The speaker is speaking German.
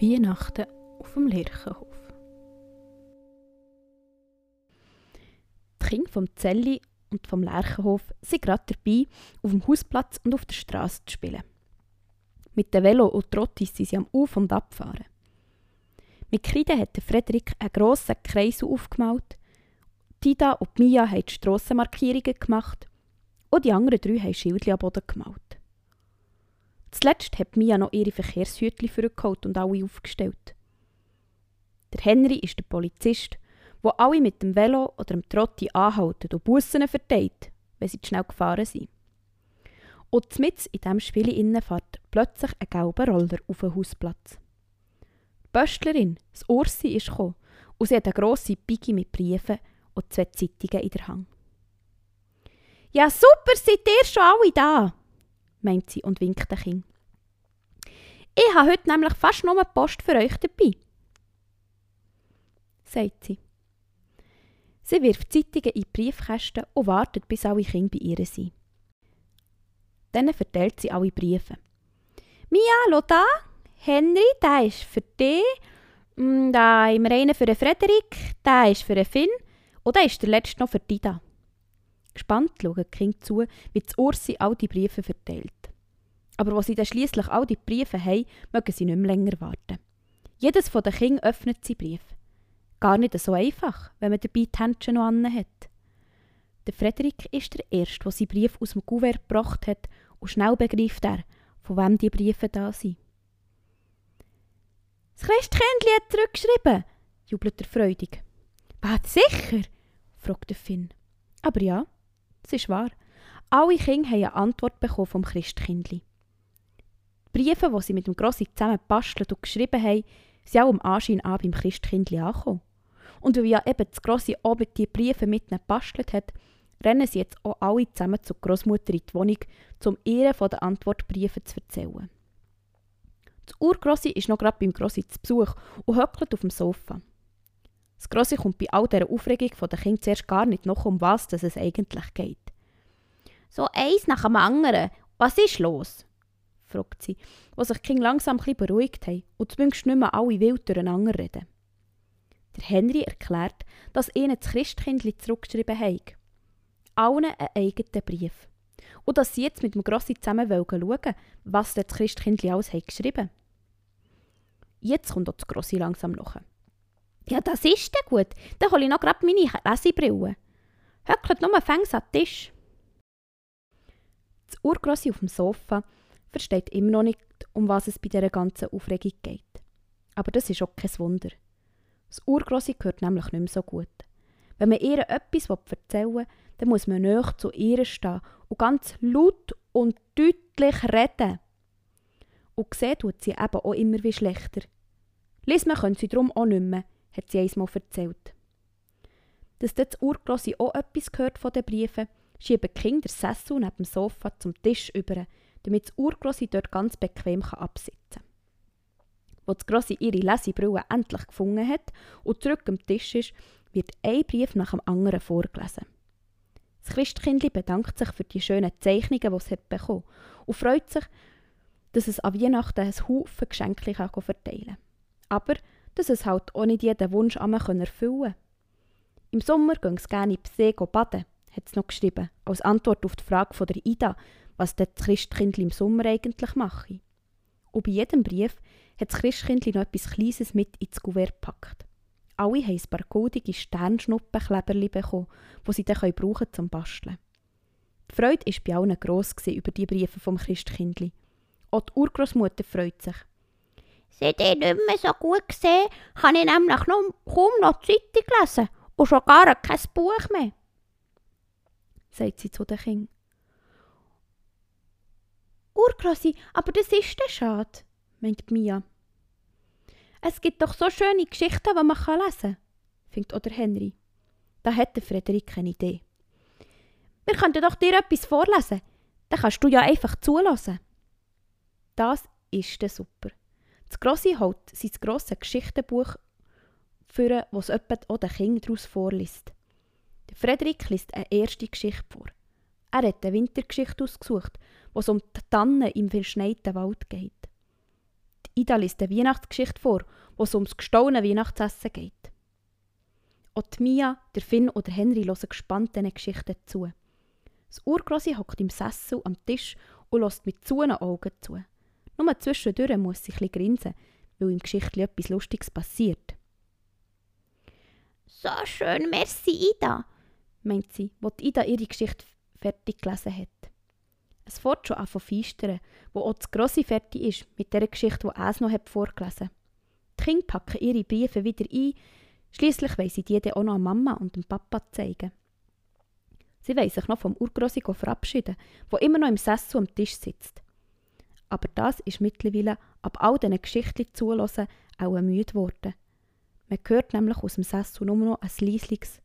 Weihnachten auf dem Lerchenhof. Die Kinder vom Zelli und vom Lerchenhof sind gerade dabei, auf dem Hausplatz und auf der Straße zu spielen. Mit dem Velo und Trottis sind sie am Auf- und Abfahren. Mit Kreide hat Frederik einen grossen Kreis aufgemalt. Tida und Mia haben die Strassenmarkierungen gemacht und die anderen drei haben Schildchen am Boden gemalt. Zuletzt hat Mia noch ihre Verkehrshütchen vorgeholt und alle aufgestellt. Der Henry ist der Polizist, wo alle mit dem Velo oder dem Trotti anhalten und Bussen verteilt, wenn sie zu schnell gefahren sind. Und mit in diesem Spiel fährt plötzlich ein gelber Roller auf den Hausplatz. Die Böstlerin, das Ursi, ist gekommen und sie hat eine grosse Biggie mit Briefen und zwei Zeitungen in der Hand. Ja, super, seid ihr schon alle da, meint sie und winkt den Kind. Ich habe heute nämlich fast nur Post für euch dabei, sagt sie. Sie wirft Zeitungen in die Briefkästen und wartet, bis alle Kinder bei ihr sind. Dann verteilt sie alle Briefe. Mia, da, Henry, der ist für dich, mm, da haben wir einen für den Frederik, der ist für den Finn und der ist der letzte noch für Dida. Gespannt schauen die Kinder zu, wie die Ursi all die Briefe verteilt. Aber wo sie dann schliesslich all die Briefe haben, mögen sie nicht mehr länger warten. Jedes von den Kindern öffnet sie Brief. Gar nicht so einfach, wenn man dabei die Händchen noch an hat. Der Frederik ist der Erste, der seinen Brief aus dem Kuvert gebracht hat und schnell begreift er, von wem die Briefe da sind. Das Christkindli hat zurückgeschrieben, jubelt er freudig. Was, sicher? fragt der Finn. Aber ja, es ist wahr. Alle Kinder haben eine Antwort bekommen vom Christkindli. Die Briefe, die sie mit dem Grossi zusammen gebastelt und geschrieben haben, sind auch am Anschein an beim Christkindli angekommen. Und weil ja eben das Grossi oben die Briefe mit ihnen gebastelt hat, rennen sie jetzt auch alle zusammen zur Großmutter in die Wohnung, um ihr von den Antwortbriefen zu erzählen. Das Urgrossi ist noch gerade beim Grossi zu Besuch und höckelt auf dem Sofa. Das Grossi kommt bei all dieser Aufregung von den Kindern zuerst gar nicht noch um was dass es eigentlich geht. So eins nach dem anderen. Was ist los? fragt sie, wo sich die Kinder langsam ein beruhigt haben und zumindest nicht mehr alle wild durcheinander reden. Der Henry erklärt, dass ihnen das Christkindli zurückgeschrieben hat. Allen einen eigenen Brief. Und dass sie jetzt mit dem Grossi zusammen schauen wollen, was das Christkindli alles hat geschrieben Jetzt kommt auch das Grossi langsam nach. Ja, das ist dann gut. Dann hole ich noch gerade meine Lesebrille. Höckelt nur fängs an den Tisch. Das Urgrossi auf dem Sofa versteht immer noch nicht, um was es bei dieser ganzen Aufregung geht. Aber das ist auch kein Wunder. Das Urgrossi gehört nämlich nicht mehr so gut. Wenn man ihr etwas erzählen will, dann muss man näher zu ihr stehen und ganz laut und deutlich reden. Und sehen tut sie eben auch immer wie schlechter. Lesen können sie darum auch nicht mehr, hat sie einmal erzählt. Dass das Urgrossi auch etwas gehört von den Briefen, schieben die Kinder Sessel neben dem Sofa zum Tisch über, damit das Urgrossi dort ganz bequem absitzen kann. Als das Grossi ihre Lesebrille endlich gefunden hat und zurück am Tisch ist, wird ein Brief nach dem anderen vorgelesen. Das Christkindli bedankt sich für die schönen Zeichnungen, die es hat bekommen und freut sich, dass es an Weihnachten ein Haufen Geschenke verteilen kann. Aber dass es halt auch nicht jeden Wunsch erfüllen kann. Im Sommer gehen sie gerne in See baden, hat es noch geschrieben, als Antwort auf die Frage von der Ida, was das Christkindli im Sommer eigentlich mache. Und bei jedem Brief hat das Christkindli noch etwas Kleines mit ins Kuvert gepackt. Alle haben ein paar goldige Sternschnuppenkleberli bekommen, die sie dann brauchen können zum Basteln. Die Freude war bei allen gross über die Briefe vom Christkindli. Auch die Urgroßmutter freut sich. Seit ich nicht mehr so gut sehe, kann ich nämlich noch, kaum noch die Zeitung lesen und schon gar kein Buch mehr, sagt sie zu den Kindern. Urgrossi, aber das ist dann schade, meint Mia. Es gibt doch so schöne Geschichten, die man lesen kann, findet oder Henry. Da hat der Frederik eine Idee. Wir könnten doch dir etwas vorlesen. Dann kannst du ja einfach zulassen. Das ist dann super. Das Grosse holt sein grosses Geschichtenbuch für, was jemand auch den Kindern daraus vorliest. Der Frederik liest eine erste Geschichte vor. Er hat eine Wintergeschichte ausgesucht, wo es um die Tannen im verschneiten Wald geht. Ida liest eine Weihnachtsgeschichte vor, wo es ums gestohlene Weihnachtsessen geht. Auch die Mia, der Finn oder Henry hören gespannt diesen Geschichten zu. Das Urgrossi hockt im Sessel am Tisch und lässt mit zuenen Augen zu. Nur zwischendurch muss sie ein grinsen, weil im Geschichtli etwas Lustiges passiert. So schön, merci Ida, meint sie, wo Ida ihre Geschichte fertig gelesen hat. Es fährt schon an von feistern, wo auch das Grosse fertig ist mit der Geschichte, die es noch hat vorgelesen Die Kinder packen ihre Briefe wieder ein, schließlich wollen sie die auch noch an Mama und dem Papa zeigen. Sie wollen sich noch vom Urgrossi verabschieden, wo immer noch im Sessel am Tisch sitzt. Aber das ist mittlerweile ab all diesen Geschichten zulassen auch müde geworden. Man hört nämlich aus dem Sessel nur noch ein leisliches